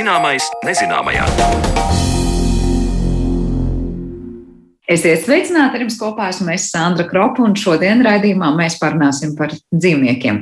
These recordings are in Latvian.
Zināmais nezināmajā. Esiet sveicināti, ar jums kopā esmu es Sandra Kropa, un šodien raidījumā mēs parunāsim par dzīvniekiem.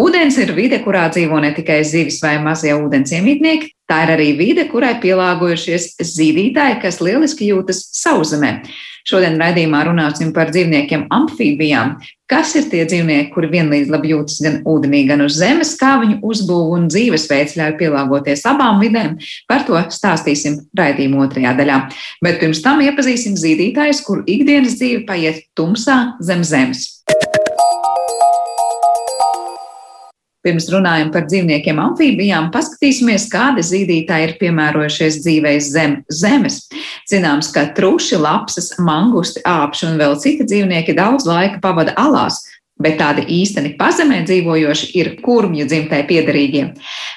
Ūdens ir vide, kurā dzīvo ne tikai zivis vai mazie ūdens iemītnieki, tā ir arī vide, kurai pielāgojušies zīdītāji, kas lieliski jūtas sauszemē. Šodien raidījumā runāsim par dzīvniekiem amfībijām. Kas ir tie dzīvnieki, kuri vienlīdz labi jūtas gan ūdenī, gan uz zemes, kā viņu uzbūve un dzīvesveids ļauj pielāgoties abām vidēm? Par to stāstīsim raidījuma otrajā daļā. Bet pirms tam iepazīsim zīdītājus, kuru ikdienas dzīve paiet tumsā zem zemes. Pirms runājam par dzīvniekiem, amfībijām, paskatīsimies, kādi zīdītāji ir piemērojušies dzīvei zem zemes. Zināms, ka truši, lapsas, mangusti, āpši un vēl citi dzīvnieki daudz laika pavada alās, bet tādi īsteni pazemē dzīvojoši ir kurmju dzimtai piederīgie.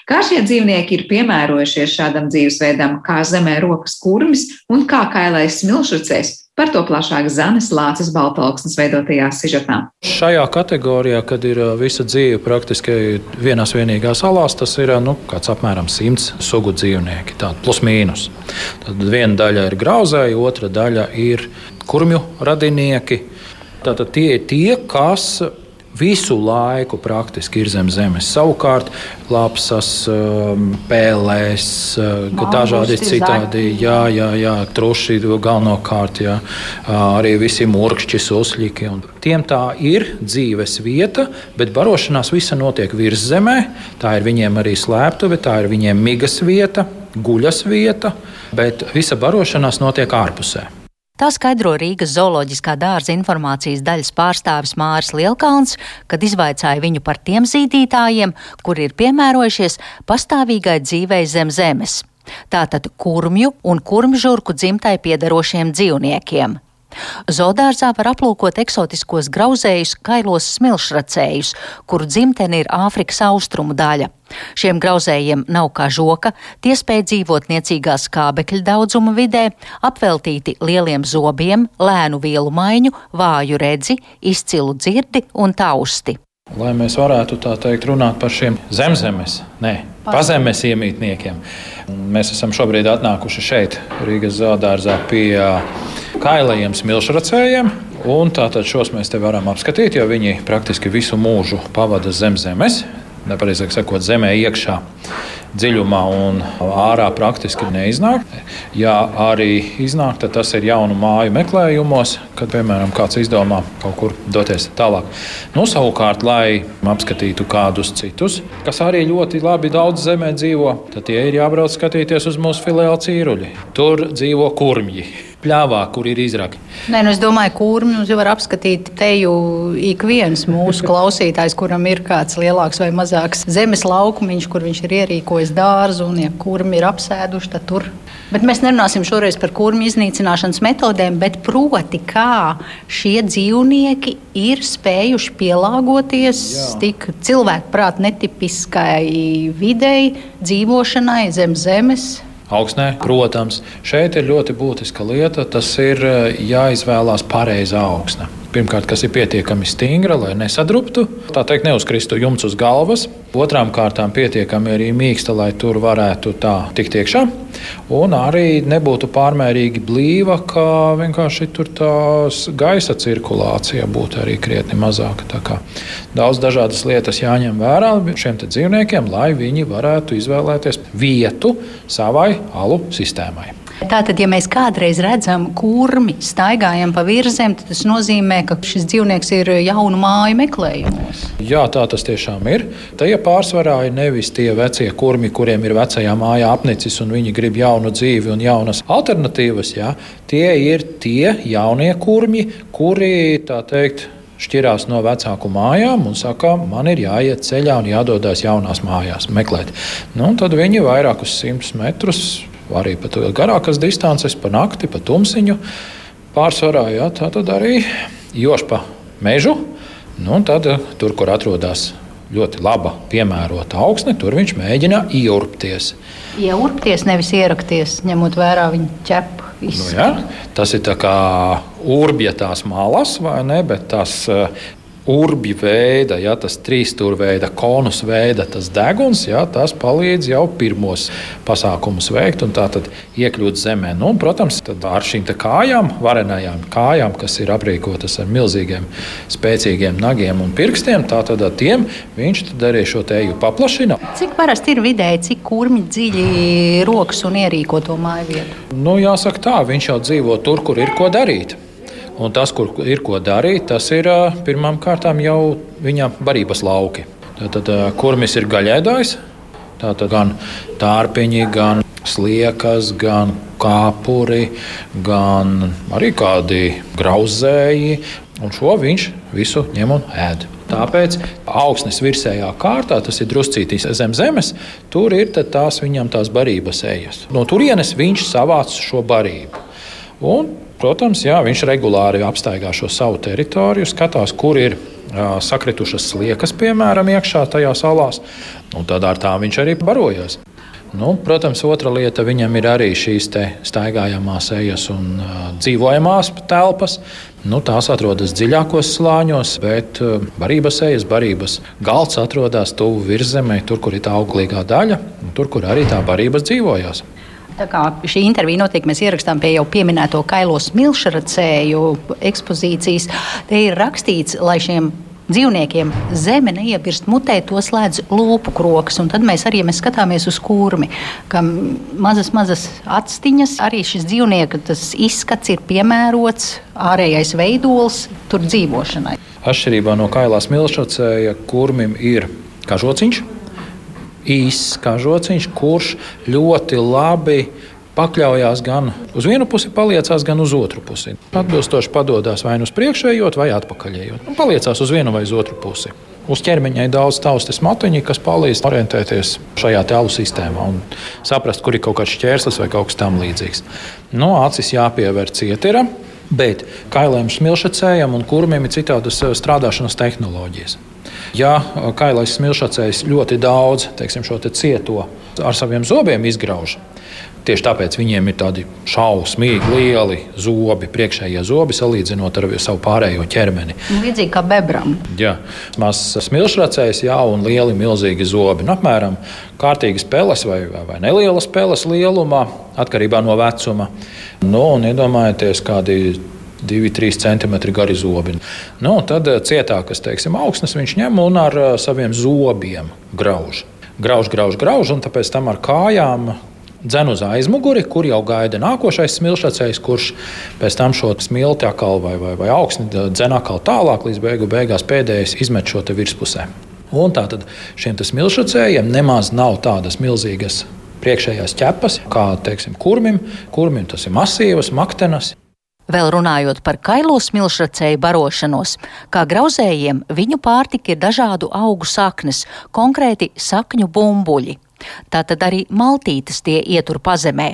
Kā šie dzīvnieki ir piemērojušies šādam dzīvesveidam, kā zemē rokas kurmis un kā kailais smilšucēs, Par to plašāk Zanes Lācis Baltalksnes veidotajā sižetā. Šajā kategorijā, kad ir visa dzīve praktiski vienās vienīgās salās, tas ir nu, apmēram simts sugu dzīvnieki, tādi plus mīnus. Tad viena daļa ir grauzēji, otra daļa ir kurmju radinieki. Tātad tie ir tie, kas visu laiku praktiski ir zem zemes. Savukārt, lapsas, um, pēlēs, uh, dažādi citādi, jā, jā, jā, truši galvenokārt, jā, arī visi murkšķi, usļiki. Tiem tā ir dzīves vieta, bet barošanās visa notiek virs zemē. Tā ir viņiem arī slēptuve, tā ir viņiem migas vieta, guļas vieta, bet visa barošanās notiek ārpusē. Tā skaidro Rīgas zooloģiskā dārza informācijas daļas pārstāvis Māris Lielkalns, kad izvaicāja viņu par tiem zīdītājiem, kuri ir piemērojušies pastāvīgai dzīvei zem zemes. Tātad kurmju un kurmžurku dzimtai piedarošiem dzīvniekiem. Zoodārzā var aplūkot eksotiskos grauzējus, kailos smilšracējus, kuru dzimtene ir Āfrikas austrumu daļa. Šiem grauzējiem nav kā žoka, tie spēj dzīvot niecīgā skābekļa daudzuma vidē, apveltīti lieliem zobiem, lēnu vielu maiņu, vāju redzi, izcilu dzirdi un tausti. Lai mēs varētu tā teikt, runāt par šiem zemzemes, ne, pazemes iemītniekiem, mēs esam šobrīd atnākuši šeit, Rīgas zoodārzā pie kailajiem smilšracējiem. Un tātad šos mēs te varam apskatīt, jo viņi praktiski visu mūžu pavada zem zemes, nepareizāk sakot, zemē iekšā dziļumā un ārā praktiski neiznāk. Ja arī iznāk, tad tas ir jaunu māju meklējumos, kad, piemēram, kāds izdomā kaut kur doties tālāk. Nu, savukārt, lai apskatītu kādus citus, kas arī ļoti labi daudz zemē dzīvo, tad tie ir jābrauc skatīties uz mūsu filiāli cīruļi. Tur dzīvo kurmji pļāvā, kur ir izraki. Nē, nu es domāju, kurmjus var apskatīt teju ik viens mūsu klausītājs, kuram ir kāds lielāks vai mazāks zemes laukumiņš, kur viņš ir ierīkojis dārzu, un ja kurmi ir apsēduši, tad tur. Bet mēs nerunāsim šoreiz par kurmju iznīcināšanas metodēm, bet proti, kā šie dzīvnieki ir spējuši pielāgoties Jā. tik cilvēku prātu netipiskai videi, dzīvošanai zem zemes augsnē. Protams, šeit ir ļoti būtiska lieta. Tas ir eh, jāizvēlās pareizā augsne. Pirmkārt, kas ir pietiekami stingra, lai nesadruptu, tā teikt, neuzkristu jumts uz galvas. Otrām kārtām, pietiekami arī mīksta, lai tur varētu tā tikt iekšā. Un arī nebūtu pārmērīgi blīva, kā vienkārši tur tās gaisa cirkulācija būtu arī krietni mazāka. Daudz dažādas lietas jāņem vērā šiem dzīvniekiem, lai viņi varētu izvēlēties vietu savai alu sistēmai. Tātad, ja mēs kādreiz redzam kurmi staigājam pa virzēm, tad tas nozīmē, ka šis dzīvnieks ir jaunu māju meklējumos. Jā, tā tas tiešām ir. Tie pārsvarā ir nevis tie vecie kurmi, kuriem ir vecajā mājā apnicis un viņi grib jaunu dzīvi un jaunas alternatīvas. Jā. Tie ir tie jaunie kurmi, kuri tā teikt šķirās no vecāku mājām un saka, man ir jāiet ceļā un jādodas jaunās mājās, meklēt. Nu, tad viņi vairākus simtus metrus arī pat garākas distances, pa nakti, pa tumsiņu. Pārsvarā jā, tā tad arī još pa mežu. Nu, tad, tur, kur atrodas ļoti laba, piemērota augsne, tur viņš mēģina ieurpties. Ieurpties, nevis ierakties, ņemot vērā viņa ķepu. Nu, jā, tas ir kā urbja tās malas, vai ne? Bet tās urbju veida, ja, tas trīsstūrveida, konus veida tas deguns, ja, tas palīdz jau pirmos pasākumus veikt un tātad iekļūt zemē. Nu, un, protams, ar šīm kājām, varenajām kājām, kas ir aprīkotas ar milzīgiem, spēcīgiem nagiem un pirkstiem, tātad ar tiem viņš arī šo teju paplašina. Cik parasti ir vidēji, cik kurmi dziļi rokas un ierīko to māju vietu? Nu, jāsaka tā, viņš jau dzīvo tur, kur ir ko darīt. Un tas, kur ir ko darīt, tas ir pirmām kārtām jau viņa barības lauki. Tad kurmis ir gaļēdājs, tātad gan tārpiņi, gan sliekas, gan kāpuri, gan arī kādi grauzēji. Un šo viņš visu ņem un ēd. Tāpēc augsnes virsējā kārtā, tas ir druscītīs zem zemes, tur ir tās viņam tās barības ejas. No turienes viņš savāc šo barību. Un Protams, jā, viņš regulāri apstaigā šo savu teritoriju, skatās, kur ir jā, sakritušas sliekas, piemēram, iekšā tajā salās. Tad ar tām viņš arī barojas. Nu, protams, otra lieta viņam ir arī šīs staigājamās ejas un uh, dzīvojamās telpas. Nu, tās atrodas dziļākos slāņos, bet uh, barības ejas, barības galds atrodas tuvu virzemē, tur, kur ir tā auglīgā daļa, un tur, kur arī tā barības dzīvojas. Šī intervija notiek, mēs ierakstām pie jau pieminēto kailo smilšracēju ekspozīcijas. Te ir rakstīts, lai šiem dzīvniekiem zeme neiepirst mutē, to slēdz lūpu krokas. Un tad mēs arī mēs skatāmies uz kurmi, kam mazas, mazas atstiņas. Arī šis dzīvnieka izskats ir piemērots, ārējais veidols tur dzīvošanai. Atšķirībā no kailās milšacēja, kurmim ir kažociņš īss kā žociņš, kurš ļoti labi pakļaujās gan uz vienu pusi, paliecās gan uz otru pusi. Atbilstoši padodas vai nu uz priekšējot, vai atpakaļējot. Un paliecās uz vienu vai uz otru pusi. Uz ķermeņa ir daudz taustes matiņu, kas palīdz orientēties šajā tēlu sistēmā un saprast, kur ir kaut kāds šķērslis vai kaut kas tam līdzīgs. No acis jāpievēr cietera, bet kailēm, smilšacējam un kurmiem ir citādas strādāšanas tehnoloģijas. Ja kailais smilšacējs ļoti daudz teiksim, šo te cieto ar saviem zobiem izgrauž, Tieši tāpēc viņiem ir tādi šausmīgi lieli zobi, priekšējie zobi, salīdzinot ar savu pārējo ķermeni. Nu, līdzīgi kā bebram. Jā, mazs smilšracējs, jā, un lieli, milzīgi zobi. Nu, apmēram kārtīgas peles vai, vai nelielas peles lielumā, atkarībā no vecuma. Nu, un iedomājieties, kādi 2-3 cm gari zobi. Nu, tad eh, cietākas teiksim, augsnes viņš ņem un ar eh, saviem zobiem grauž. Grauž, grauž, grauž, un tāpēc tam ar kājām dzen uz aizmuguri, kur jau gaida nākošais smilšacējs, kurš pēc tam šo smilti atkal vai, vai, vai augsni dzen atkal tālāk, līdz beigu beigās pēdējais izmet šo virspusē. Un tātad šiem smilšacējiem nemaz nav tādas milzīgas priekšējās ķepas, kā teiksim, kurmim. Kurmim tas ir masīvas, maktenas. Vēl runājot par kailo smilšracēju barošanos, kā grauzējiem viņu pārtika ir dažādu augu saknes, konkrēti sakņu bumbuļi. Tātad arī maltītes tie ietur pazemē,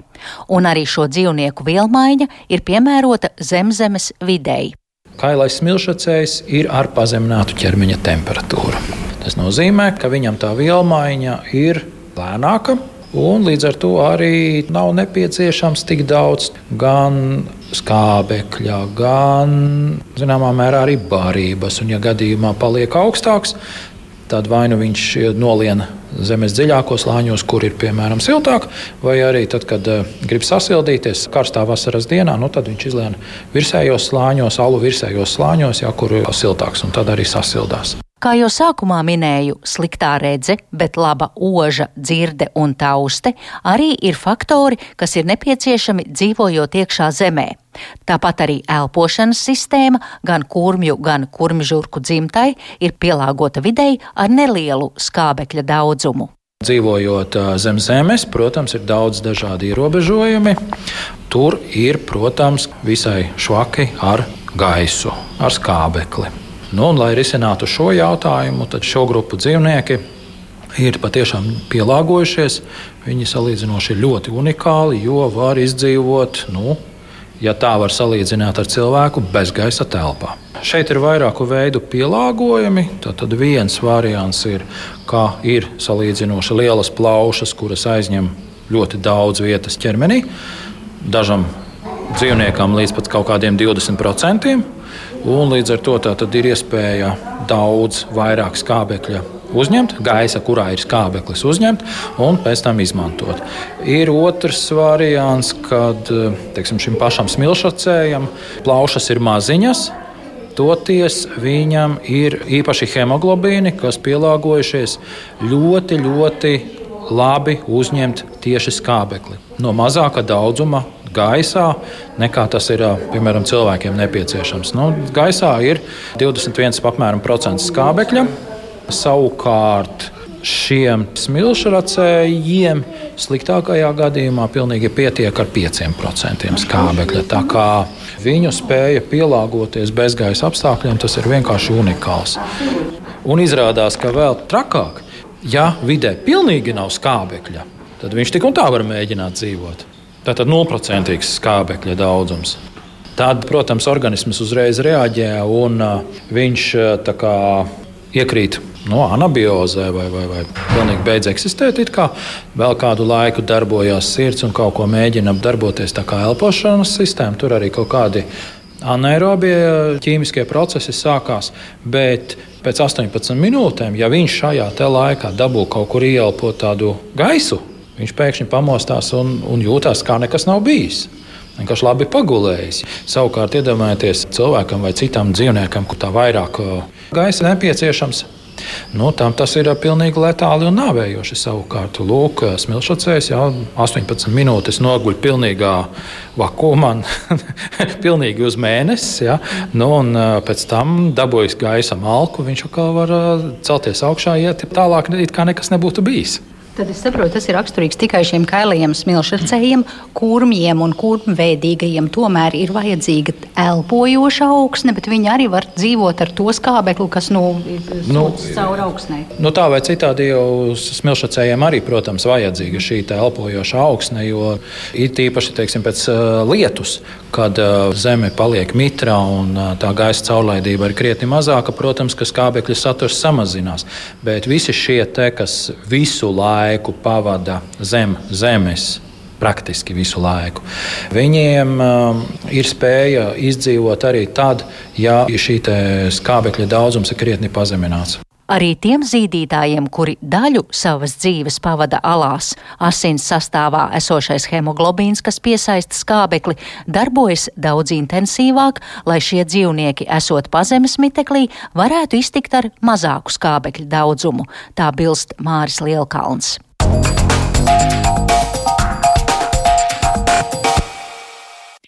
un arī šo dzīvnieku vielmaiņa ir piemērota zemzemes videi. Kailais smilšacējs ir ar pazeminātu ķermeņa temperatūru. Tas nozīmē, ka viņam tā vielmaiņa ir lēnāka, Un līdz ar to arī nav nepieciešams tik daudz gan skābekļa, gan zināmā mērā arī barības. Un, ja gadījumā paliek augstāks, tad vai nu viņš noliena zemes dziļākos slāņos, kur ir piemēram siltāk, vai arī tad, kad uh, grib sasildīties karstā vasaras dienā, nu, tad viņš izlien virsējos slāņos, alu virsējos slāņos, ja, kur ir siltāks, un tad arī sasildās. Kā jau sākumā minēju, sliktā redze, bet laba oža, dzirde un tauste arī ir faktori, kas ir nepieciešami dzīvojot iekšā zemē. Tāpat arī elpošanas sistēma gan kurmju, gan kurmžurku dzimtai ir pielāgota videi ar nelielu skābekļa daudzumu. Dzīvojot zem zemes, protams, ir daudz dažādu ierobežojumi. Tur ir, protams, visai švaki ar gaisu, ar skābekli. Nu, un, lai risinātu šo jautājumu, tad šo grupu dzīvnieki ir patiešām pielāgojušies. Viņi salīdzinoši ļoti unikāli, jo var izdzīvot, nu, ja tā var salīdzināt ar cilvēku, bezgaisa telpā. Šeit ir vairāku veidu pielāgojumi. Tad viens variants ir, ka ir salīdzinoši lielas plaušas, kuras aizņem ļoti daudz vietas ķermenī. Dažam dzīvniekam līdz pat kaut kādiem 20%. Līdz ar to ir iespēja daudz vairāk skābekļa uzņemt, gaisa, kurā ir skābeklis, uzņemt un pēc tam izmantot. Ir otrs variants, kad teiksim, šim pašam smilšacējam plaušas ir maziņas. Toties viņam ir īpaši hemoglobīni, kas pielāgojušies ļoti, ļoti labi uzņemt tieši skābekli no mazāka daudzuma gaisā, nekā tas ir piemēram cilvēkiem nepieciešams. Nu, gaisā ir 21% skābekļa. Savukārt šiem smilšracējiem sliktākajā gadījumā pilnīgi pietiek ar 5% skābekļa. Tā kā viņu spēja pielāgoties bezgaisa apstākļiem, tas ir vienkārši unikāls. Un izrādās, ka vēl trakāk, ja vidē pilnīgi nav skābekļa, tad viņš tik un tā var mēģināt dzīvot. Tātad 0% skābekļa daudzums. Tad, protams, organisms uzreiz reaģē un viņš kā, iekrīt no anabiozē vai, vai, vai pilnīgi beidz eksistēt. Kā. Vēl kādu laiku darbojās sirds un kaut ko mēģina darboties tā kā elpošanas sistēma. Tur arī kaut kādi anaerobie ķīmiskie procesi sākās. Bet pēc 18 minūtēm, ja viņš šajā laikā dabū kaut kur ieelpot tādu gaisu, viņš pēkšņi pamostās un, un jūtas, kā nekas nav bijis. Vienkārši labi pagulējis. Savukārt, iedomājieties cilvēkam vai citam dzīvniekam, kur tā vairāk gaisa nepieciešams, Nu, tam tas ir pilnīgi letāli un nāvējoši. Savukārt, lūk, smilšacējs jau 18 minūtes noguļ pilnīgā vakumā, pilnīgi uz mēnesi. Ja? Nu, un pēc tam dabūjis gaisa malku, viņš atkal var celties augšā, iet tālāk, it kā nekas nebūtu bijis. Tad es saprotu, tas ir raksturīgs tikai šiem kailajiem smilšacējiem, kurmiem un kurmveidīgajiem. Tomēr ir vajadzīga elpojoša augsne, bet viņi arī var dzīvot ar to skābekli, kas nu, nu, caur augsnē. Nu, tā vai citādi jau smilšacējiem arī, protams, vajadzīga šī elpojoša augsne, jo it īpaši teiksim, pēc uh, lietus, kad uh, zeme paliek mitra un uh, tā gaisa caurlaidība ir krietni mazāka, protams, ka skābekļa saturs samazinās. Bet visi šie te, kas visu laiku laiku pavada zem zemes praktiski visu laiku. Viņiem um, ir spēja izdzīvot arī tad, ja šī skābekļa daudzums ir krietni pazemināts. Arī tiem zīdītājiem, kuri daļu savas dzīves pavada alās, asins sastāvā esošais hemoglobīns, kas piesaista skābekli, darbojas daudz intensīvāk, lai šie dzīvnieki, esot pazemes miteklī, varētu iztikt ar mazāku skābekļa daudzumu, tā bilst Māris Lielkalns.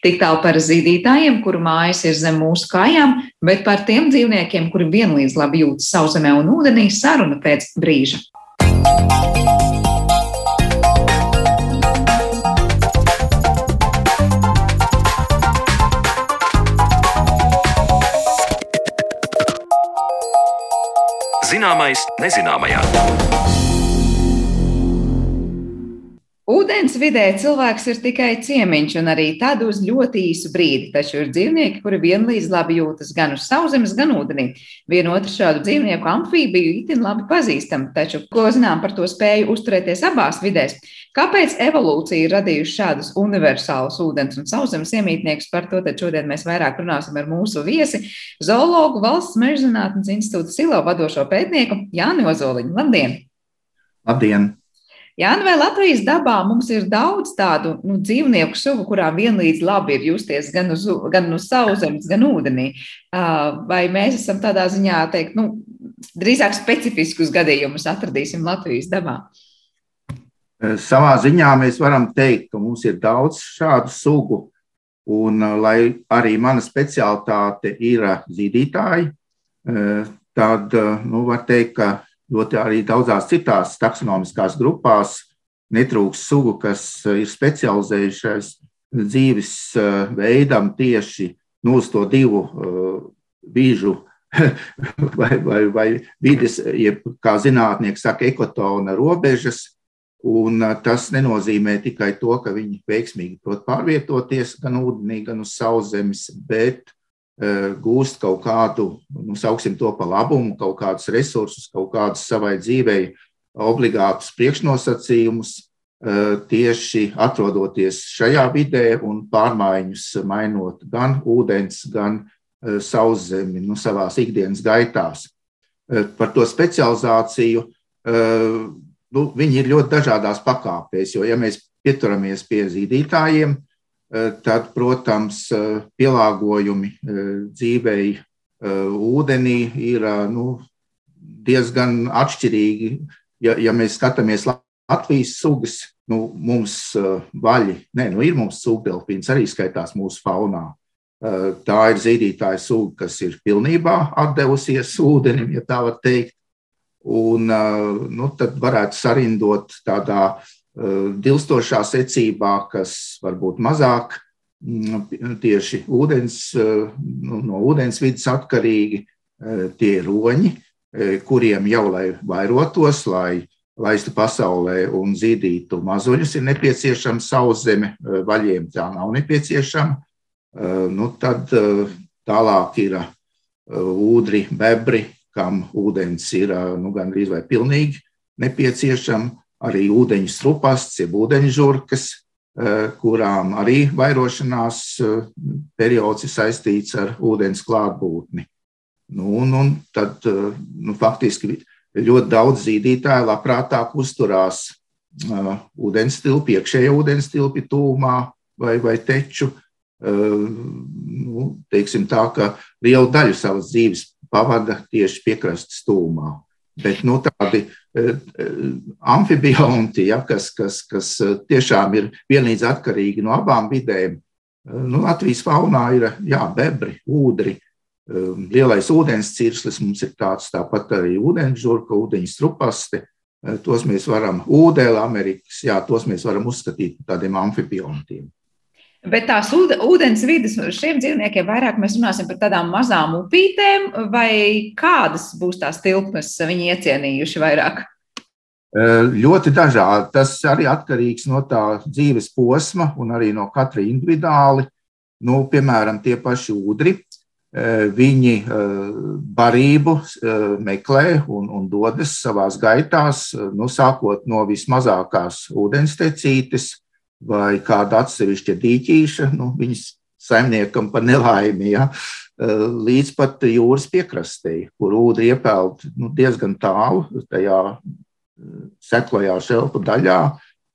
Tik tālu par zīdītājiem, kuru mājas ir zem mūsu kājām, bet par tiem dzīvniekiem, kuri vienlīdz labi jūtas sauszemē un ūdenī, saruna pēc brīža. Zināmais nezināmajā. Ūdens vidē cilvēks ir tikai ciemiņš, un arī tad uz ļoti īsu brīdi. Taču ir dzīvnieki, kuri vienlīdz labi jūtas gan uz sauszemes, gan ūdenī. Vienotru šādu dzīvnieku amfībiju itin labi pazīstam, taču ko zinām par to spēju uzturēties abās vidēs? Kāpēc evolūcija ir radījusi šādus universālus ūdens un sauszemes iemītniekus? Par to šodien mēs vairāk runāsim ar mūsu viesi, zoologu valsts meža zinātnes institūta silo vadošo pētnieku Jāni Ozoliņu. Labdien! Labdien! Jā, nu vai Latvijas dabā mums ir daudz tādu nu, dzīvnieku sugu, kurām vienlīdz labi ir justies gan uz, gan uz sauszemes, gan ūdenī? Vai mēs esam tādā ziņā, teikt, nu, drīzāk specifiskus gadījumus atradīsim Latvijas dabā? Savā ziņā mēs varam teikt, ka mums ir daudz šādu sugu, un lai arī mana specialitāte ir zīdītāji, tad nu, var teikt, ka ļoti arī daudzās citās taksonomiskās grupās netrūks sugu, kas eh, ir specializējušies dzīves eh, veidam tieši nu, uz to divu bīžu eh, vai, vai, vai vidas, jeb, kā zinātnieki saka, ekotona robežas. Un tas nenozīmē tikai to, ka viņi veiksmīgi prot pārvietoties gan ūdenī, gan uz sauszemes, bet gūst kaut kādu, nu, sauksim to par labumu, kaut kādus resursus, kaut kādus savai dzīvei obligātus priekšnosacījumus, tieši atrodoties šajā vidē un pārmaiņas mainot gan ūdens, gan sauszemi nu, savā ikdienas gaitās. Par to specializāciju nu, viņi ir ļoti dažādās pakāpēs, jo, ja mēs pieturamies pie zīdītājiem, tad, protams, pielāgojumi dzīvei ūdenī ir nu, diezgan atšķirīgi. Ja, ja mēs skatāmies Latvijas sugas, nu, mums vaļi, nē, nu, ir mums sūkdelfīns arī skaitās mūsu faunā. Tā ir zīdītāja suga, kas ir pilnībā atdevusies ūdenim, ja tā var teikt. Un nu, tad varētu sarindot tādā dilstošā secībā, kas varbūt mazāk mm, tieši ūdens, nu, no ūdens vidas atkarīgi, tie ir roņi, kuriem jau lai vairotos, lai laistu pasaulē un zīdītu mazuļus, ir nepieciešama sauszeme, vaļiem tā nav nepieciešama. Nu, tad tālāk ir ūdri, bebri, kam ūdens ir nu, gandrīz vai pilnīgi nepieciešama, arī ūdeņu strupasts, jeb ūdeņžurkas, kurām arī vairošanās periods ir saistīts ar ūdens klātbūtni. Nu, un, un tad nu, faktiski ļoti daudz zīdītāju labprātāk uzturās uh, ūdens tilpi, iekšējā ūdens tilpi tūmā vai, vai teču. Uh, nu, teiksim tā, ka lielu daļu savas dzīves pavada tieši piekrastes tūmā. Bet nu, tādi uh, amfibionti, ja, kas, kas, kas tiešām ir vienlīdz atkarīgi no abām vidēm, nu, Latvijas faunā ir jā, bebri, Ehm, lielais ūdens cirslis mums ir tāds, tāpat arī ūdeņžurka, ūdeņstrupaste. Ehm, tos mēs varam, ūdēli Amerikas, jā, tos mēs varam uzskatīt par tādiem amfibiontiem. Bet tās ūdens vidas šiem dzīvniekiem vairāk mēs runāsim par tādām mazām upītēm, vai kādas būs tās tilpnes viņi iecienījuši vairāk? Ehm, ļoti dažādi. Tas arī atkarīgs no tā dzīves posma un arī no katra individuāli. Nu, piemēram, tie paši ūdri. Eh, viņi eh, barību meklē un, un dodas savā gaitās, nu, sākot no vismazākās ūdenstecītes vai kāda atsevišķa dīķīša, nu, viņas saimniekam par nelaimi, ja, līdz pat jūras piekrastei, kur ūdeni iepeld nu, diezgan tālu tajā seklajā šelpu daļā,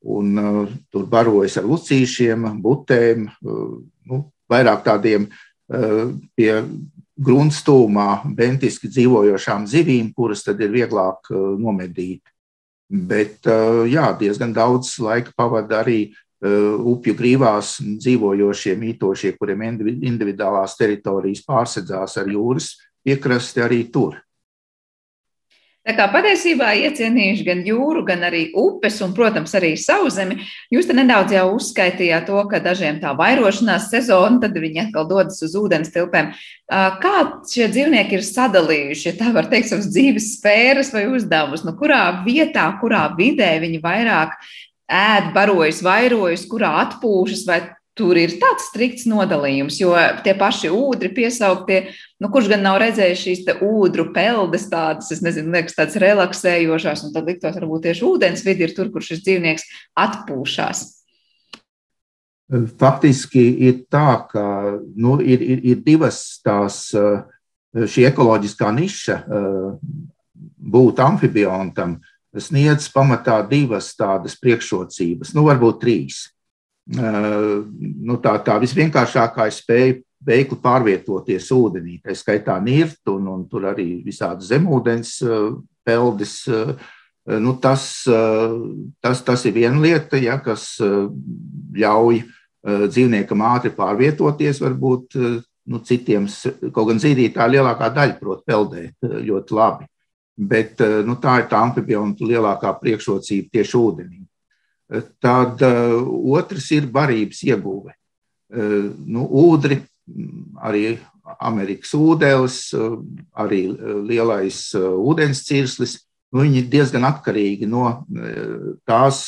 un uh, tur barojas ar lucīšiem, butēm, uh, nu, vairāk tādiem uh, pie grunstūmā bentiski dzīvojošām zivīm, kuras tad ir vieglāk nomedīt. Bet jā, diezgan daudz laika pavada arī upju grīvās dzīvojošie mītošie, kuriem individuālās teritorijas pārsedzās ar jūras piekrasti arī tur. Tā kā patiesībā iecienījuši gan jūru, gan arī upes un, protams, arī sauszemi. Jūs te nedaudz jau uzskaitījāt to, ka dažiem tā vairošanās sezona, tad viņi atkal dodas uz ūdens tilpēm. Kā šie dzīvnieki ir sadalījuši, ja tā var teikt, savas dzīves sfēras vai uzdevumus? Nu, kurā vietā, kurā vidē viņi vairāk ēd, barojas, vairojas, kurā atpūšas, vai tur ir tāds strikts nodalījums, jo tie paši ūdri piesauktie, nu, kurš gan nav redzējis šīs ūdru peldes, tādas, es nezinu, liekas, tādas relaksējošās, un tad liktos, varbūt tieši ūdens vidi ir tur, kur šis dzīvnieks atpūšās. Faktiski ir tā, ka nu, ir, ir, ir divas tās, šī ekoloģiskā niša būt amfibiontam, sniedz pamatā divas tādas priekšrocības, nu, varbūt trīs nu, tā, tā visvienkāršākā ir spēja veikli pārvietoties ūdenī, tā skaitā nirt, un, un tur arī visādi zemūdens peldes. Nu, tas, tas, tas ir viena lieta, ja, kas ļauj dzīvniekam ātri pārvietoties, varbūt nu, citiem, kaut gan zīdītāji lielākā daļa prot peldēt ļoti labi. Bet nu, tā ir tā amfibionta lielākā priekšrocība tieši ūdenī. Tad uh, otrs ir barības ieguve. Nu, ūdri, arī Amerikas ūdens, arī lielais ūdens cirslis. Nu, viņi ir diezgan atkarīgi no tās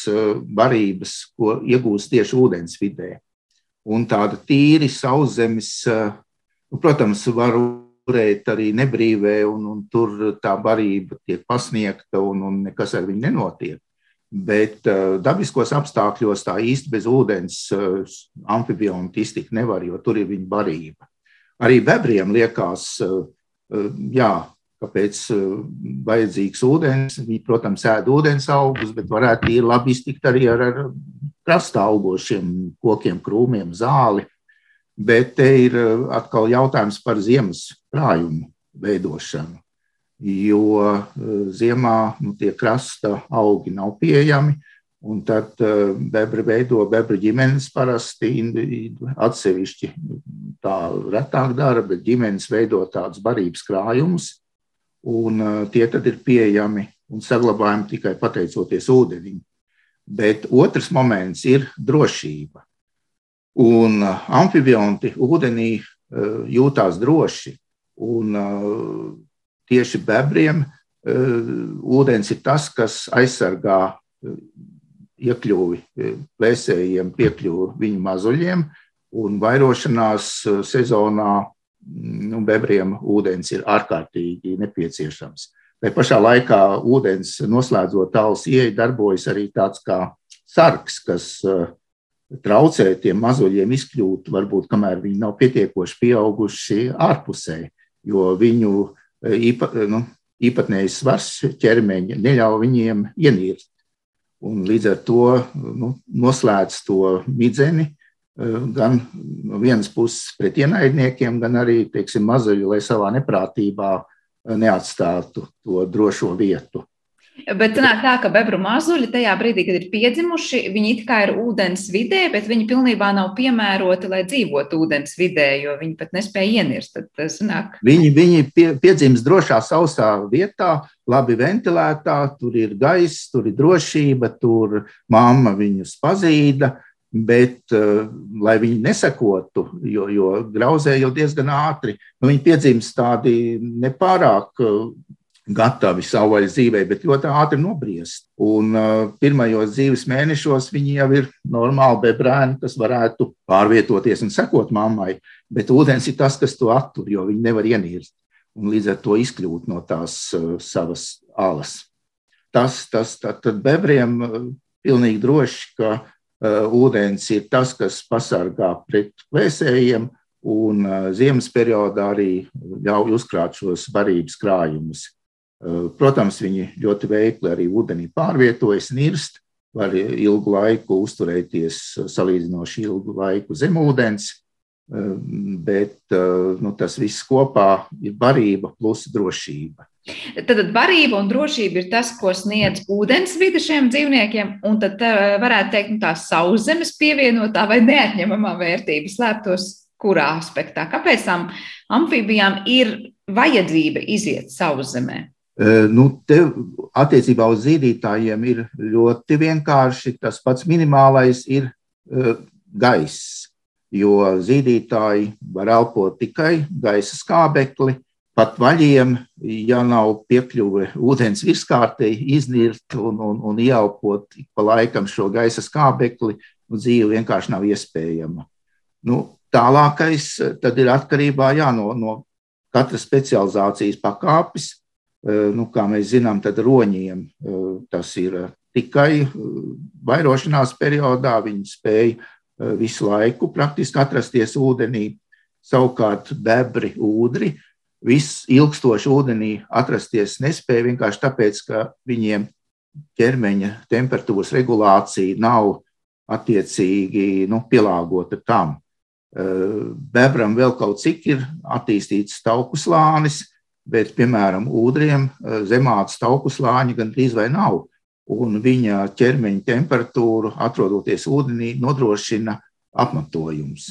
barības, ko iegūst tieši ūdens vidē. Un tāda tīri sauszemes, nu, protams, var turēt arī nebrīvē, un, un tur tā barība tiek pasniegta, un, un nekas ar viņu nenotiek. Bet uh, dabiskos apstākļos tā īsti bez ūdens uh, amfibionti iztikt nevar, jo tur ir viņa barība. Arī bebriem liekas, uh, jā, kāpēc vajadzīgs ūdens. Viņi, protams, ēd ūdens augus, bet varētu labi iztikt arī ar, ar krastā augošiem kokiem, krūmiem, zāli. Bet te ir atkal jautājums par ziemas krājumu veidošanu jo eh, ziemā nu, tie krasta augi nav pieejami. Un tad uh, bebra veido bebra ģimenes parasti atsevišķi tā retāk dara, bet ģimenes veido tādus barības krājumus, un tie tad ir pieejami un saglabājami tikai pateicoties ūdenim. Bet otrs moments ir drošība. Un uh, amfibionti ūdenī uh, jūtās droši. Un, uh, tieši bebriem eh, ūdens ir tas, kas aizsargā eh, iekļuvi eh, plēsējiem, piekļuvi viņu mazuļiem, un vairošanās sezonā mm, nu, bebriem ūdens ir ārkārtīgi nepieciešams. Tā pašā laikā ūdens noslēdzot tālus ieeju darbojas arī tāds kā sargs, kas traucē tiem mazuļiem izkļūt, varbūt kamēr viņi nav pietiekoši pieauguši ārpusē, jo viņu īpa, nu, īpatnējs svars ķermeņa neļauj viņiem ienīrt. Un līdz ar to nu, noslēdz to midzeni eh, gan no vienas puses pret ienaidniekiem, gan arī teiksim, mazuļi, lai savā neprātībā eh, neatstātu to drošo vietu. Bet sanāk tā, ka bebru mazuļi tajā brīdī, kad ir piedzimuši, viņi it kā ir ūdens vidē, bet viņi pilnībā nav piemēroti, lai dzīvotu ūdens vidē, jo viņi pat nespēja ienirst. Tad, sanāk... Viņi, viņi pie, piedzimst drošā, sausā vietā, labi ventilētā, tur ir gaiss, tur ir drošība, tur mamma viņus pazīda. Bet, uh, lai viņi nesakotu, jo, jo grauzē jau diezgan ātri, nu, viņi piedzimst tādi nepārāk uh, gatavi savvaļas dzīvē, bet ļoti ātri nobriest. Un uh, pirmajos dzīves mēnešos viņi jau ir normāli bebrēni, kas varētu pārvietoties un sekot mammai, bet ūdens ir tas, kas to attur, jo viņi nevar ienīrst un līdz ar to izkļūt no tās uh, savas alas. Tas, tas tad, tad bebriem uh, pilnīgi droši, ka uh, ūdens ir tas, kas pasargā pret vēsējiem, un uh, ziemas periodā arī ļauj uzkrāt šos barības krājumus. Eh, protams, viņi ļoti veikli arī ūdenī pārvietojas, nirst, var ilgu laiku uzturēties salīdzinoši ilgu laiku zem ūdens, eh, bet eh, nu, tas viss kopā ir barība plus drošība. Tad barība un drošība ir tas, ko sniedz ūdensvide šiem dzīvniekiem, un tad varētu teikt, nu, tā sauszemes pievienotā vai neatņemamā vērtība slēptos kurā aspektā? Kāpēc tam amfībijām ir vajadzība iziet sauszemē? Nu, te attiecībā uz zīdītājiem ir ļoti vienkārši. Tas pats minimālais ir gaiss, jo zīdītāji var elpot tikai gaisa skābekli. Pat vaļiem, ja nav piekļuve ūdens virskārtei, iznirt un, un, un ieelpot pa laikam šo gaisa skābekli, nu, dzīve vienkārši nav iespējama. Nu, tālākais ir atkarībā jā, no, no katras specializācijas pakāpes nu, kā mēs zinām, tad roņiem eh, tas ir eh, tikai vairošanās periodā. Viņi spēja visu laiku praktiski atrasties ūdenī. Savukārt bebri, ūdri, viss ilgstoši ūdenī atrasties nespēja vienkārši tāpēc, ka viņiem ķermeņa temperatūras regulācija nav attiecīgi nu, pielāgota tam. Bebram vēl kaut cik ir attīstīts tauku slānis, bet, piemēram, ūdriem eh, zemāts tauku slāņi gandrīz vai nav. Un viņa ķermeņa temperatūru, atrodoties ūdenī, nodrošina apmetojums.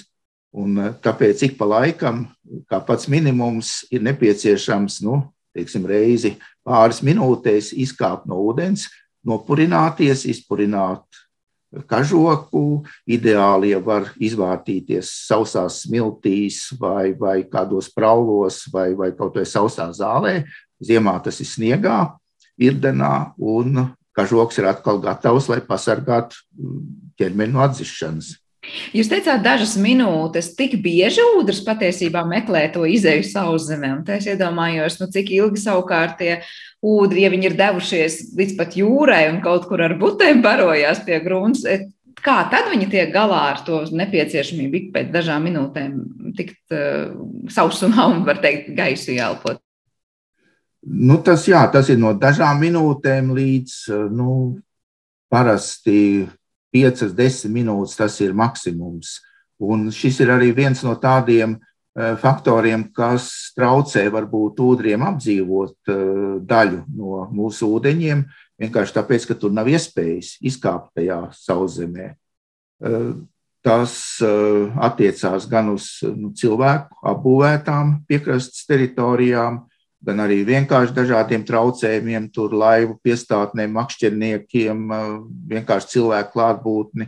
Un eh, tāpēc ik pa laikam, kā pats minimums, ir nepieciešams nu, teiksim, reizi pāris minūtēs izkāpt no ūdens, nopurināties, izpurināt kažoku. Ideāli, ja var izvārtīties sausās smiltīs, vai, vai kādos praulos, vai, vai kaut vai sausā zālē. Ziemā tas ir sniegā, irdenā, un kažoks ir atkal gatavs, lai pasargātu ķermeni no atzišanas. Jūs teicāt, dažas minūtes, tik bieži ūdens patiesībā meklē to izēju sauszemē. Es iedomājos, nu, cik ilgi savukārt tie ūdeni, ja viņi ir devušies līdz pat jūrai un kaut kur ar butēm barojās pie grunts. Kā tad viņi tiek galā ar to nepieciešamību ik pēc dažām minūtēm tikt uh, sausumā un, var teikt, gaisu ielpot? Nu, tas, jā, tas ir no dažām minūtēm līdz nu, parasti 5, 10 minūtes tas ir maksimums. Un šis ir arī viens no tādiem uh, faktoriem, kas traucē varbūt ūdriem apdzīvot uh, daļu no mūsu ūdeņiem, vienkārši tāpēc, ka tur nav iespējas izkāpt tajā sauszemē. Uh, tas attiecās gan uz nu, cilvēku apbūvētām piekrastes teritorijām, gan arī vienkārši dažādiem traucējumiem, tur laivu piestātnēm, makšķerniekiem, vienkārši cilvēku klātbūtni,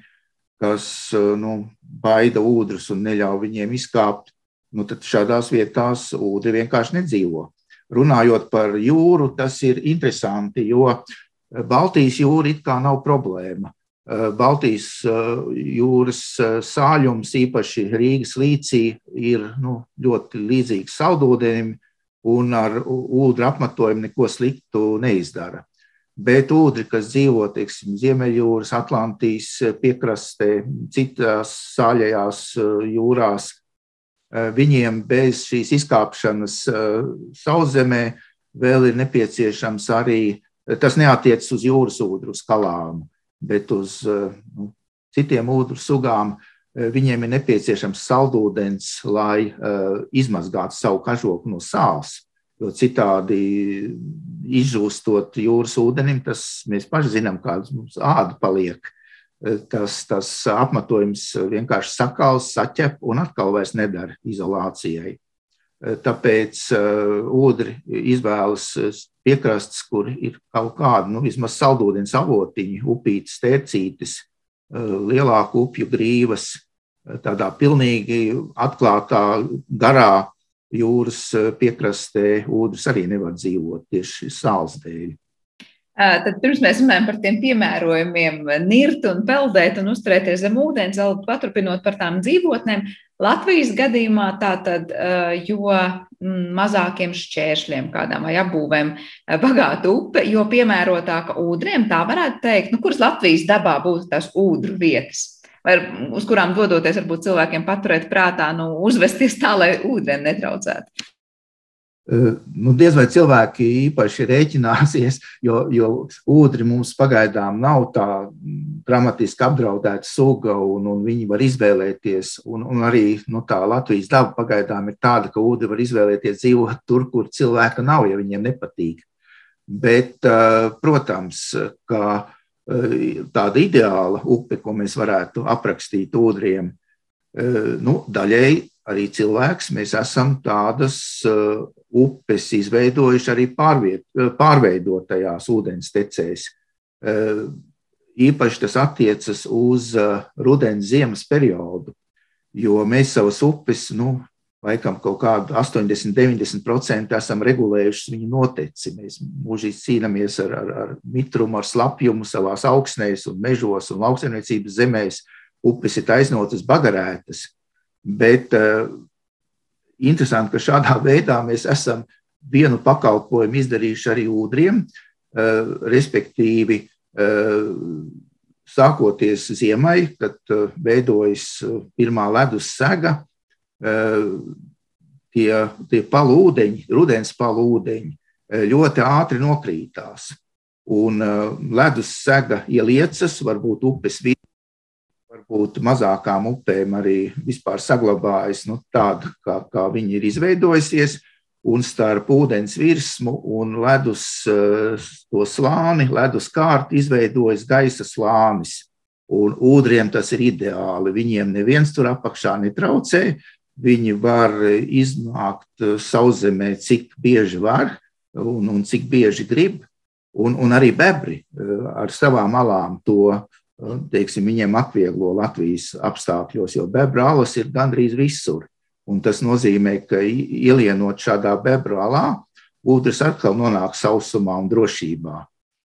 kas nu, baida ūdrus un neļauj viņiem izkāpt. Nu, tad šādās vietās ūdri vienkārši nedzīvo. Runājot par jūru, tas ir interesanti, jo Baltijas jūra it kā nav problēma. Baltijas jūras sāļums, īpaši Rīgas līcī, ir nu, ļoti līdzīgs saldūdenim, un ar ūdeni apmetojumu neko sliktu neizdara. Bet ūdri, kas dzīvo teiksim, Ziemeļjūras, Atlantijas piekrastē, citās sāļajās eh, jūrās, eh, viņiem bez šīs izkāpšanas eh, sauszemē vēl ir nepieciešams arī, tas neatiecas uz jūras ūdru, uz kalām, bet uz nu, citiem ūdru sugām, Eh, viņiem ir nepieciešams saldūdens, lai uh, izmazgātu savu kažoku no sāls. Jo citādi izžūstot jūras ūdenim, tas mēs paši zinām, kāda mums āda paliek. Eh, tas, tas apmetojums vienkārši sakals, saķep un atkal vairs nedara izolācijai. Tāpēc uh, ūdri izvēlas piekrastes, kur ir kaut kāda, nu, vismaz saldūdens avotiņi, upītes, tērcītes, Eh, lielāku upju grīvas, eh, tādā pilnīgi atklātā, garā jūras eh, piekrastē ūdens arī nevar dzīvot tieši sāls dēļ. Tad pirms mēs runājam par tiem piemērojumiem, nirt un peldēt un uzturēties zem ūdens, vēl paturpinot par tām dzīvotnēm, Latvijas gadījumā tātad, jo mm, mazākiem šķēršļiem kādām vai apbūvēm bagāta upe, jo piemērotāka ūdriem, tā varētu teikt, nu, kuras Latvijas dabā būtu tās ūdru vietas, vai uz kurām dodoties, varbūt cilvēkiem paturēt prātā, nu, uzvesties tā, lai ūdeni netraucētu. Nu, diez vai cilvēki īpaši rēķināsies, jo, jo ūdri mums pagaidām nav tā dramatiski apdraudēta suga, un, un viņi var izvēlēties. Un, un arī nu, tā Latvijas daba pagaidām ir tāda, ka ūdeni var izvēlēties dzīvot tur, kur cilvēka nav, ja viņiem nepatīk. Bet, protams, ka tāda ideāla upe, ko mēs varētu aprakstīt ūdriem, nu, daļēji arī cilvēks, mēs esam tādas upes izveidojuši arī pārviet, uh, pārveidotajās ūdens tecēs. Uh, īpaši tas attiecas uz rudens ziemas periodu, jo mēs savas upes, nu, laikam kaut kādu 80-90% esam regulējuši viņu noteci. Mēs mūžīgi cīnāmies ar, ar, ar mitrumu, ar slapjumu savās augsnēs un mežos un lauksaimniecības zemēs. Upes ir taisnotas, bagarētas. Bet uh, interesanti, ka šādā veidā mēs esam vienu pakalpojumu izdarījuši arī ūdriem, uh, respektīvi, uh, sākoties ziemai, kad uh, veidojas pirmā ledus sega, tie, tie palūdeņi, rudens palūdeņi ļoti ātri nokrītās. Un ledus sega ieliecas, varbūt upes vidū varbūt mazākām upēm arī vispār saglabājas nu, tāda, kā, kā viņi ir izveidojusies. Un starp ūdens virsmu un ledus eh, to slāni, ledus kārtu izveidojas gaisa slānis. Un ūdriem tas ir ideāli. Viņiem neviens tur apakšā netraucē. Viņi var iznākt sauszemē, cik bieži var un, un cik bieži grib. Un, un arī bebri eh, ar savām alām to teiksim, viņiem atvieglo Latvijas apstākļos, jo bebra alas ir gandrīz visur. Un tas nozīmē, ka ielienot šādā bebra alā, ūdens atkal nonāk sausumā un drošībā.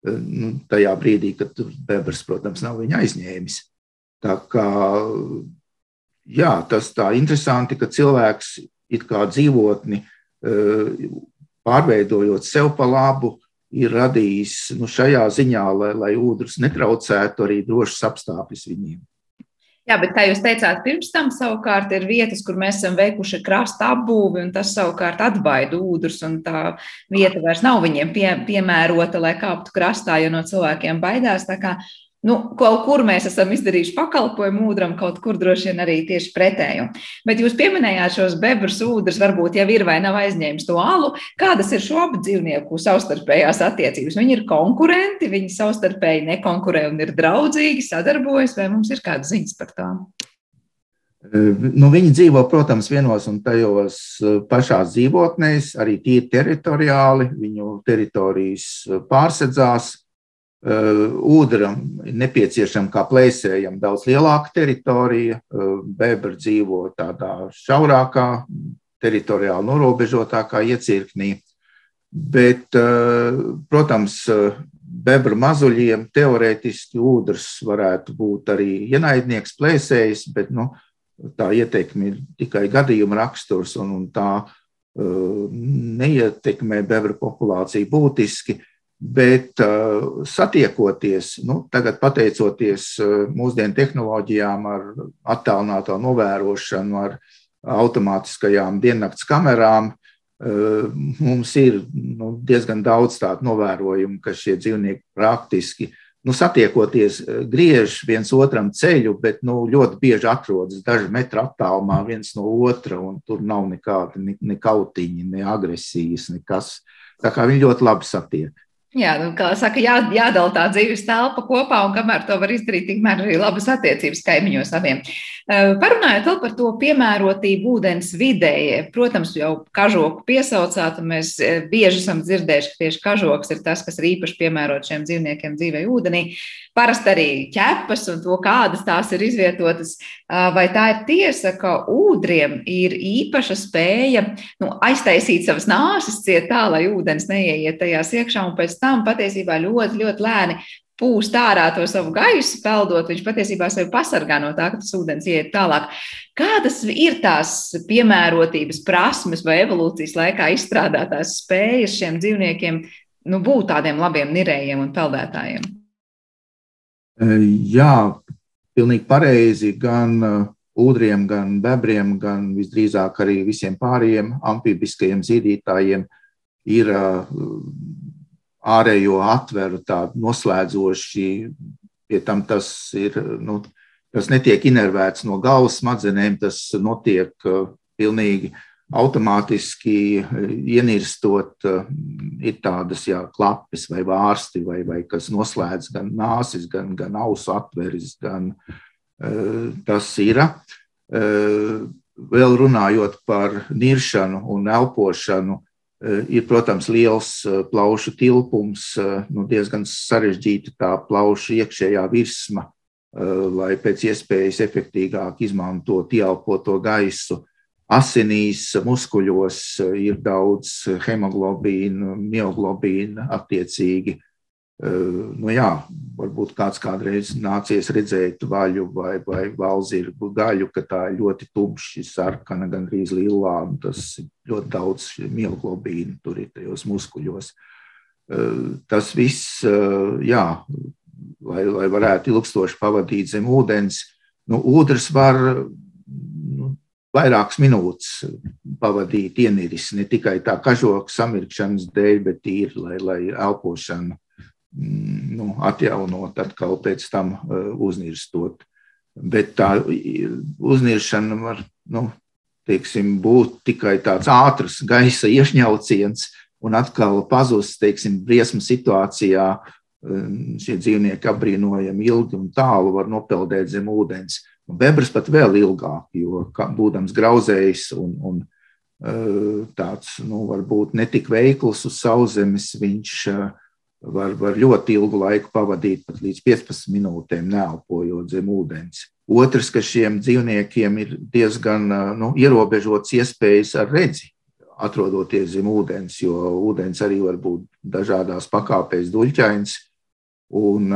Nu, tajā brīdī, kad bebras, protams, nav viņa aizņēmis. Tā kā, jā, tas tā interesanti, ka cilvēks it kā dzīvotni pārveidojot sev pa labu, ir radījis nu, šajā ziņā, lai, lai ūdens netraucētu arī drošas apstākļus viņiem. Jā, bet, kā jūs teicāt, pirms tam savukārt ir vietas, kur mēs esam veikuši krasta apbūvi, un tas savukārt atbaida ūdens, un tā vieta vairs nav viņiem pie, piemērota, lai kāptu krastā, jo no cilvēkiem baidās. Tā kā Nu, kaut kur mēs esam izdarījuši pakalpojumu ūdram, kaut kur droši vien arī tieši pretēju. Bet jūs pieminējāt šos bebrus ūdens, varbūt jau ir vai nav aizņēmis to alu. Kādas ir šo abu dzīvnieku savstarpējās attiecības? Viņi ir konkurenti, viņi savstarpēji nekonkurē un ir draudzīgi, sadarbojas, vai mums ir kādas ziņas par tām? Nu, viņi dzīvo, protams, vienos un tajos pašās dzīvotnēs, arī tīri teritoriāli. Viņu teritorijas pārsedzās, Ūdram ir nepieciešama kā plēsējam daudz lielāka teritorija. Bebra dzīvo tādā šaurākā, teritoriāli norobežotākā iecirknī. Bet, protams, bebra mazuļiem teorētiski ūdens varētu būt arī ienaidnieks, plēsējs, bet nu, tā ietekme ir tikai gadījuma raksturs un, un tā neietekmē bebra populāciju būtiski. Bet uh, satiekoties, nu, tagad pateicoties uh, mūsdienu tehnoloģijām, ar attālināto novērošanu, ar automātiskajām diennakts kamerām, uh, mums ir nu, diezgan daudz tādu novērojumu, ka šie dzīvnieki praktiski nu, satiekoties, griež viens otram ceļu, bet nu, ļoti bieži atrodas daži metri attālumā viens no otra, un tur nav nekāda ne, ne kautiņa, ne agresijas, nekas. Tā kā viņi ļoti labi satiek. Jā, nu, kā saka, jā, jādala tā dzīves telpa kopā, un kamēr to var izdarīt, tikmēr arī labas attiecības kaimiņos abiem. Parunājot vēl par to piemērotību ūdens vidējai, protams, jau kažoku piesaucāt, un mēs bieži esam dzirdējuši, ka tieši kažoks ir tas, kas ir īpaši piemērots šiem dzīvniekiem dzīvē ūdenī. Parasti arī ķepas un to, kādas tās ir izvietotas. Vai tā ir tiesa, ka ūdriem ir īpaša spēja nu, aiztaisīt savas nāsas ciet tā, lai ūdens neieiet tajās iekšā, un pēc tam patiesībā ļoti, ļoti lēni pūst ārā to savu gaisu, peldot, viņš patiesībā sevi pasargā no tā, ka tas ūdens iet tālāk. Kādas ir tās piemērotības prasmes vai evolūcijas laikā izstrādātās spējas šiem dzīvniekiem nu, būt tādiem labiem nirējiem un peldētājiem? Jā, pilnīgi pareizi. Gan ūdriem, gan bebriem, gan visdrīzāk arī visiem pārējiem amfibiskajiem zīdītājiem ir ārējo atveru tādu noslēdzoši, pie tam tas ir, nu, tas netiek inervēts no galvas smadzenēm, tas notiek uh, pilnīgi automātiski uh, ienirstot, uh, ir tādas jā, klapes vai vārsti, vai, vai kas noslēdz gan nāsis, gan, gan ausu atveris, gan tas ir. Vēl runājot par niršanu un elpošanu, ir, protams, liels eh, plaušu tilpums, eh, nu, diezgan sarežģīta tā plaušu iekšējā virsma, lai pēc iespējas efektīvāk izmantotu ieelpoto gaisu. Asinīs, muskuļos ir daudz hemoglobīna, mioglobīna attiecīgi. Nu jā, varbūt kāds kādreiz nācies redzēt vaļu vai, vai valzirgu gaļu, ka tā ir ļoti tumši sarkana, gandrīz lilā, un tas ļoti daudz mioglobīnu tur ir tajos muskuļos. Tas viss, jā, lai, lai varētu ilgstoši pavadīt zem ūdens, nu, ūdens var nu, vairākas minūtes pavadīt ieniris, ne tikai tā kažoka samirkšanas dēļ, bet ir, lai, lai elpošana nu, atjaunot, atkal pēc tam uh, uznirstot. Bet tā uzniršana var nu, teiksim, būt tikai tāds ātrs gaisa iešņauciens un atkal pazust, teiksim, briesmu situācijā. Um, šie dzīvnieki apbrīnojami ilgi un tālu var nopeldēt zem ūdens. Bebras pat vēl ilgāk, jo būdams grauzējs un, un uh, tāds, nu, varbūt netik veikls uz sauszemes, viņš uh, var, var ļoti ilgu laiku pavadīt, pat līdz 15 minūtēm, neelpojot zem ūdens. Otrs, ka šiem dzīvniekiem ir diezgan nu, ierobežots iespējas ar redzi, atrodoties zem ūdens, jo ūdens arī var būt dažādās pakāpēs duļķains. Un,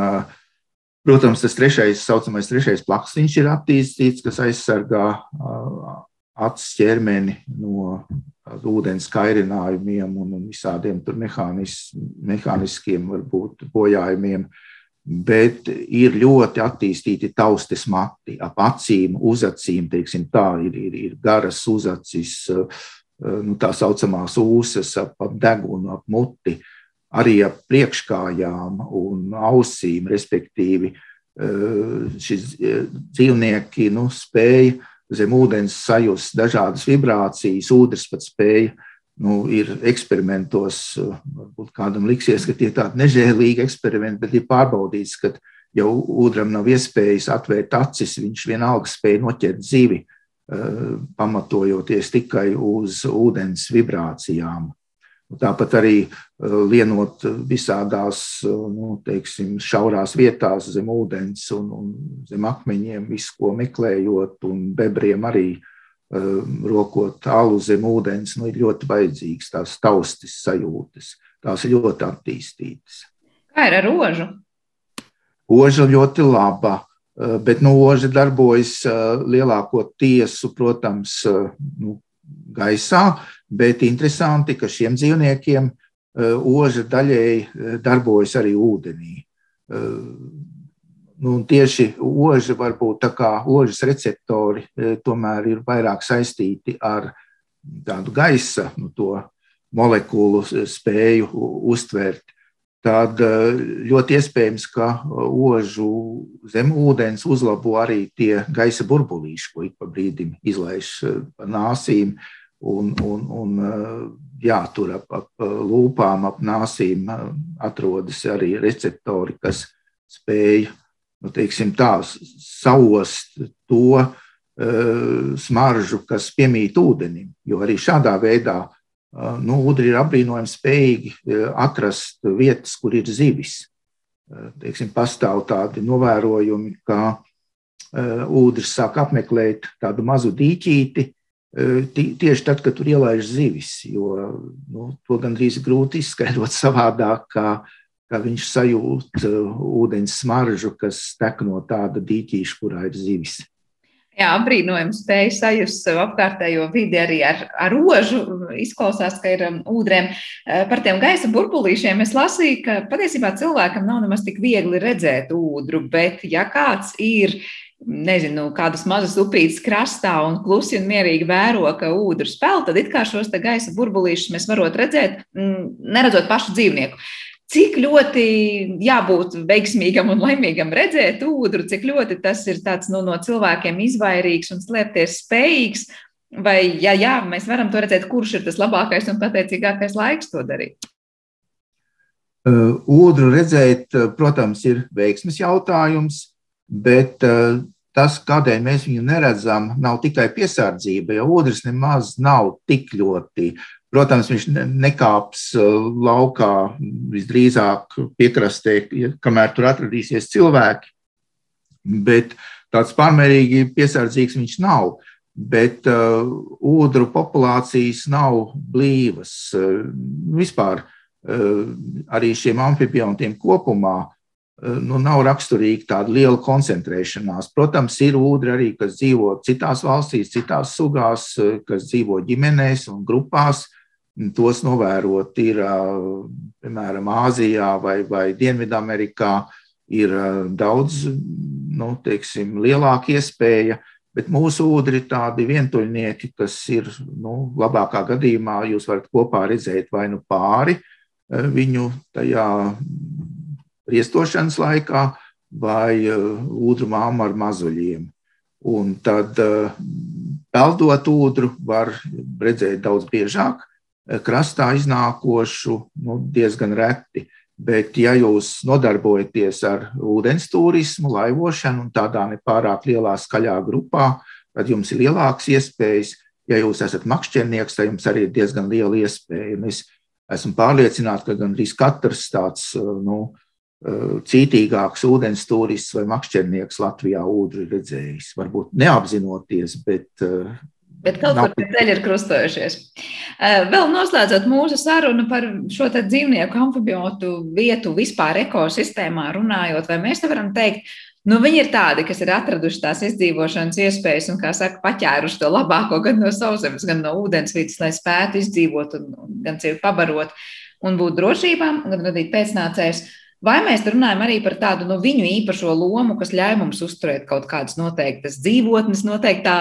Protams, tas trešais, saucamais trešais plaksiņš ir attīstīts, kas aizsargā acis ķermeni no ūdens kairinājumiem un visādiem mehānis, mehāniskiem varbūt bojājumiem. Bet ir ļoti attīstīti taustes mati ap acīm, uz acīm. Teiksim, tā ir, ir, ir garas uzacis, nu, tā saucamās ūsas, ap, ap degunu, ap muti. Arī ar priekškājām un ausīm, respektīvi, eh, šis eh, dzīvnieki nu, spēja zem ūdens sajust dažādas vibrācijas, ūdens pat spēja. Nu, ir eksperimentos, eh, varbūt kādam liksies, ka tie ir tādi nežēlīgi eksperimenti, bet ir pārbaudīts, ka jau ūdram nav iespējas atvērt acis, viņš vienalga spēja noķert zivi, pamatojoties tikai uz ūdens vibrācijām. Tāpat arī eh, lienot visādās eh, nu, teiksim, šaurās vietās zem ūdens un, un zem akmeņiem, visu ko meklējot, un bebriem arī uh, rokot alu zem ūdens, nu, ir ļoti vajadzīgs tās taustas sajūtas. Tās ir ļoti attīstītas. Kā ir ar rožu? Oža ļoti laba, bet nu, oža darbojas lielāko tiesu, protams, nu, gaisā, bet interesanti, ka šiem dzīvniekiem eh, oža daļēji eh, darbojas arī ūdenī. Eh, nu, tieši oža varbūt tā kā ožas receptori tomēr ir vairāk saistīti ar tādu gaisa, nu, to molekulu spēju uztvert. Tad ļoti iespējams, ka ožu zem ūdens uzlabo arī tie gaisa burbulīši, ko ik pa brīdim izlaiž pa nāsīm. Uh, un, un, un jā, tur ap, ap lūpām, ap nāsīm atrodas arī receptori, kas spēj nu, teiksim, tā, saost to uh, smaržu, kas piemīt ūdenim. Jo arī šādā veidā uh, nu, ūdeni ir apbrīnojami spējīgi uh, atrast vietas, kur ir zivis. Teiksim, pastāv tādi novērojumi, ka ūdens sāk apmeklēt tādu mazu dīķīti, tieši tad, kad tur ielaiž zivis. Jo nu, to gandrīz grūti izskaidrot savādāk, kā, kā viņš sajūt ūdens smaržu, kas tek no tāda dīķīša, kurā ir zivis. Jā, brīnojami spēja sajust savu apkārtējo vidi arī ar, ar rožu. Izklausās, ka ir ūdrēm. Par tiem gaisa burbulīšiem es lasīju, ka patiesībā cilvēkam nav nemaz tik viegli redzēt ūdru, bet ja kāds ir nezinu, kādas mazas upītes krastā un klusi un mierīgi vēro, ka ūdens spēl, tad it kā šos gaisa burbulīšus mēs varot redzēt, mm, neredzot pašu dzīvnieku. Cik ļoti jābūt veiksmīgam un laimīgam redzēt ūdru, cik ļoti tas ir tāds, nu, no cilvēkiem izvairīgs un slēpties spējīgs, vai, ja jā, mēs varam to redzēt, kurš ir tas labākais un pateicīgākais laiks to darīt? Ūdru redzēt, protams, ir veiksmes jautājums Bet uh, tas, kādēļ mēs viņu neredzam, nav tikai piesardzība, jo ūdens nemaz nav tik ļoti. Protams, viņš nekāps uh, laukā visdrīzāk piekrastē, kamēr tur atradīsies cilvēki. Bet tāds pārmērīgi piesardzīgs viņš nav. Bet uh, ūdru populācijas nav blīvas. Uh, vispār uh, arī šiem amfibiontiem kopumā nu, nav raksturīga tāda liela koncentrēšanās. Protams, ir ūdri arī, kas dzīvo citās valstīs, citās sugās, kas dzīvo ģimenēs un grupās. Tos novērot ir, piemēram, Āzijā vai, vai Dienvidamerikā, ir daudz nu, teiksim, lielāka iespēja. Bet mūsu ūdri ir tādi vientuļnieki, kas ir nu, labākā gadījumā, jūs varat kopā redzēt vai nu pāri viņu tajā riestošanas laikā vai ūdru uh, māmu ar mazuļiem. Un tad uh, peldot ūdru var redzēt daudz biežāk, uh, krastā iznākošu nu, diezgan reti. Bet, ja jūs nodarbojaties ar ūdens turismu, laivošanu un tādā nepārāk lielā skaļā grupā, tad jums ir lielākas iespējas. Ja jūs esat makšķernieks, tad jums arī ir diezgan liela iespēja. Un es esmu pārliecināts, ka gandrīz katrs tāds nu, Eh, cītīgāks ūdens turists vai makšķernieks Latvijā ūdri redzējis. Varbūt neapzinoties, bet, Bet kaut kur ceļi ir krustojušies. Vēl noslēdzot mūsu sarunu par šo dzīvnieku amfibiotu vietu vispār ekosistēmā runājot, vai mēs te varam teikt, Nu, viņi ir tādi, kas ir atraduši tās izdzīvošanas iespējas un, kā saka, paķēruši to labāko gan no sauszemes, gan no ūdensvidas, lai spētu izdzīvot un, un gan sevi pabarot un būt drošībā, gan radīt pēcnācējus. Vai mēs runājam arī par tādu no nu, viņu īpašo lomu, kas ļauj mums uzturēt kaut kādas noteiktas dzīvotnes, noteiktā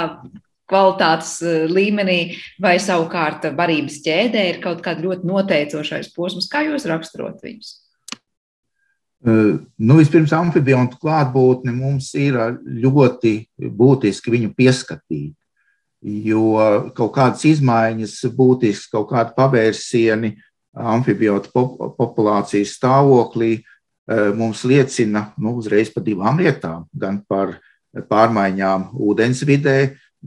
kvalitātes eh, līmenī, vai savukārt varības ķēdē ir kaut kāda ļoti noteicošais posms? Kā jūs raksturot viņus? Eh, nu, vispirms, amfibiontu klātbūtne mums ir ļoti būtiski viņu pieskatīt. Jo kaut kādas izmaiņas, būtisks kaut kāda pavērsieni amfibiotu populācijas stāvoklī eh, mums liecina nu, uzreiz par divām lietām. Gan par pārmaiņām ūdensvidē,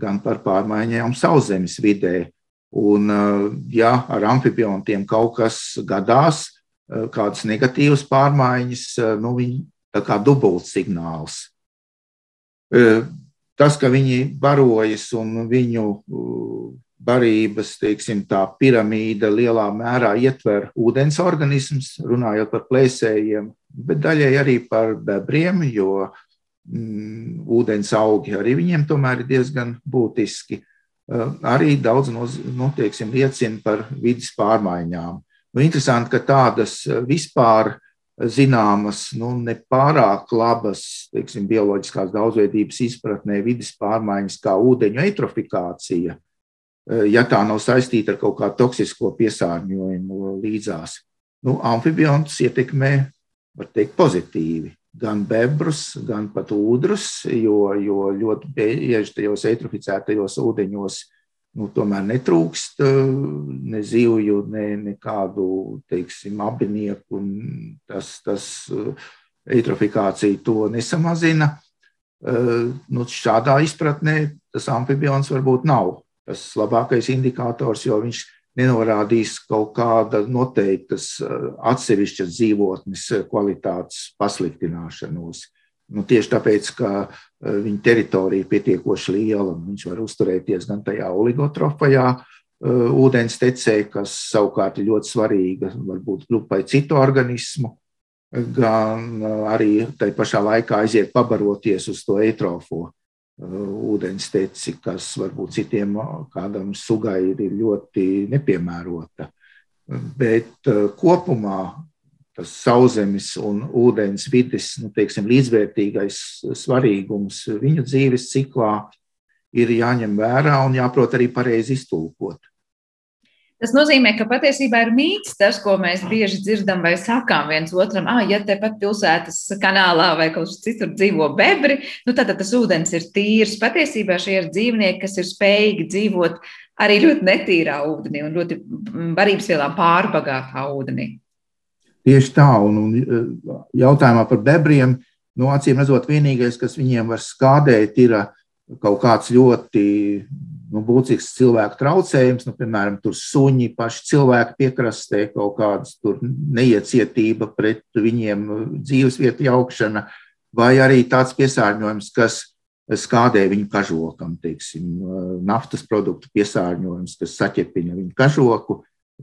gan par pārmaiņām sauszemes vidē. Un, eh, ja ar amfibiontiem kaut kas gadās, eh, kādas negatīvas pārmaiņas, nu, viņi tā kā dubults signāls. Tas, ka viņi barojas un viņu barības teiksim, piramīda lielā mērā ietver ūdens organismus, runājot par plēsējiem, bet daļai arī par bebriem, jo mm, ūdens augi arī viņiem tomēr ir diezgan būtiski. Uh, arī daudz no, nu, liecina par vidas pārmaiņām. Nu, interesanti, ka tādas vispār zināmas, nu, nepārāk labas teiksim, bioloģiskās daudzveidības izpratnē vidas pārmaiņas kā ūdeņu eitrofikācija Eh, ja tā nav saistīta ar kaut kādu toksisko piesārņojumu līdzās. Nu, amfibiontus ietekmē, var teikt, pozitīvi. Gan bebrus, gan pat ūdrus, jo, jo ļoti bieži tajos eitroficētajos ūdeņos nu, tomēr netrūkst eh, ne zivju, ne nekādu, teiksim, abinieku. Tas, tas eh, eitrofikācija to nesamazina. Nu, šādā izpratnē tas amfibions varbūt nav tas labākais indikators, jo viņš nenorādīs kaut kāda noteiktas eh, atsevišķas dzīvotnes eh, kvalitātes pasliktināšanos. Nu, tieši tāpēc, ka eh, viņa teritorija ir pietiekoši liela, viņš var uzturēties gan tajā oligotrofajā ūdens tecē, kas savukārt ir ļoti svarīga varbūt grupai citu organismu, gan arī tai pašā laikā aiziet pabaroties uz to eitrofo ūdensteci, kas varbūt citiem kādam sugai ir ļoti nepiemērota. Bet kopumā tas sauszemes un ūdens vidas nu, teiksim, līdzvērtīgais svarīgums viņu dzīves ciklā ir jāņem vērā un jāprot arī pareizi iztulkot. Tas nozīmē, ka patiesībā ir mīts tas, ko mēs bieži dzirdam vai sakām viens otram, ah, ja tepat pilsētas kanālā vai kaut kur citur dzīvo bebri, nu tad, tas ūdens ir tīrs. Patiesībā šie ir dzīvnieki, kas ir spējīgi dzīvot arī ļoti netīrā ūdenī un ļoti barības vielām pārbagātā ūdenī. Tieši tā, un, un jautājumā par bebriem, nu, acīm redzot, vienīgais, kas viņiem var skādēt, ir kaut kāds ļoti nu, būtisks cilvēku traucējums, nu, piemēram, tur suņi, paši cilvēki piekrastē, kaut kāda neiecietība pret viņiem, dzīvesvietu jaukšana, vai arī tāds piesārņojums, kas skādē viņu kažokam, teiksim, naftas produktu piesārņojums, kas saķepina viņu kažoku.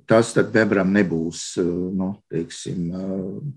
Tas tad bebram nebūs nu, teiksim,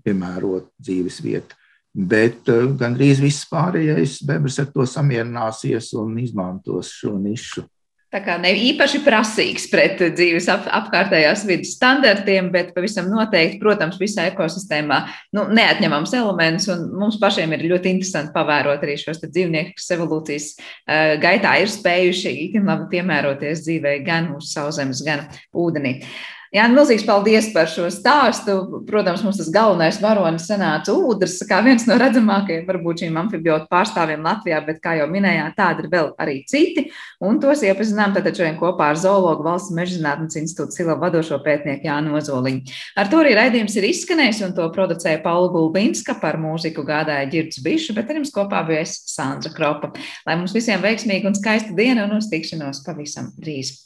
piemērota dzīves vieta. Bet gandrīz viss pārējais bebrs ar to samierināsies un izmantos šo nišu. Tā kā ne īpaši prasīgs pret dzīves ap, apkārtējās vidas standartiem, bet pavisam noteikti, protams, visā ekosistēmā nu, neatņemams elements. Mums pašiem ir ļoti interesanti pavērot arī šos dzīvniekus, kas evolūcijas uh, gaitā ir spējuši labi piemēroties dzīvē gan uz sauszemes, gan ūdenī. Uh, Jā, milzīgs paldies par šo stāstu. Protams, mums tas galvenais varonis sanāca ūdens, kā viens no redzamākajiem, varbūt šīm amfibiotu pārstāvjiem Latvijā, bet, kā jau minējāt, tādi ir vēl arī citi. Un tos iepazinām tātad šodien kopā ar Zoologu valsts mežzinātnes institūta sila vadošo pētnieku Jānu Ozoliņu. Ar to arī raidījums ir izskanējis, un to producēja Paula Gulbinska par mūziku gādāja Girds Bišu, bet ar jums kopā bija es Sandra Kropa. Lai mums visiem veiksmīga un skaista diena un uz tikšanos pavisam drīz!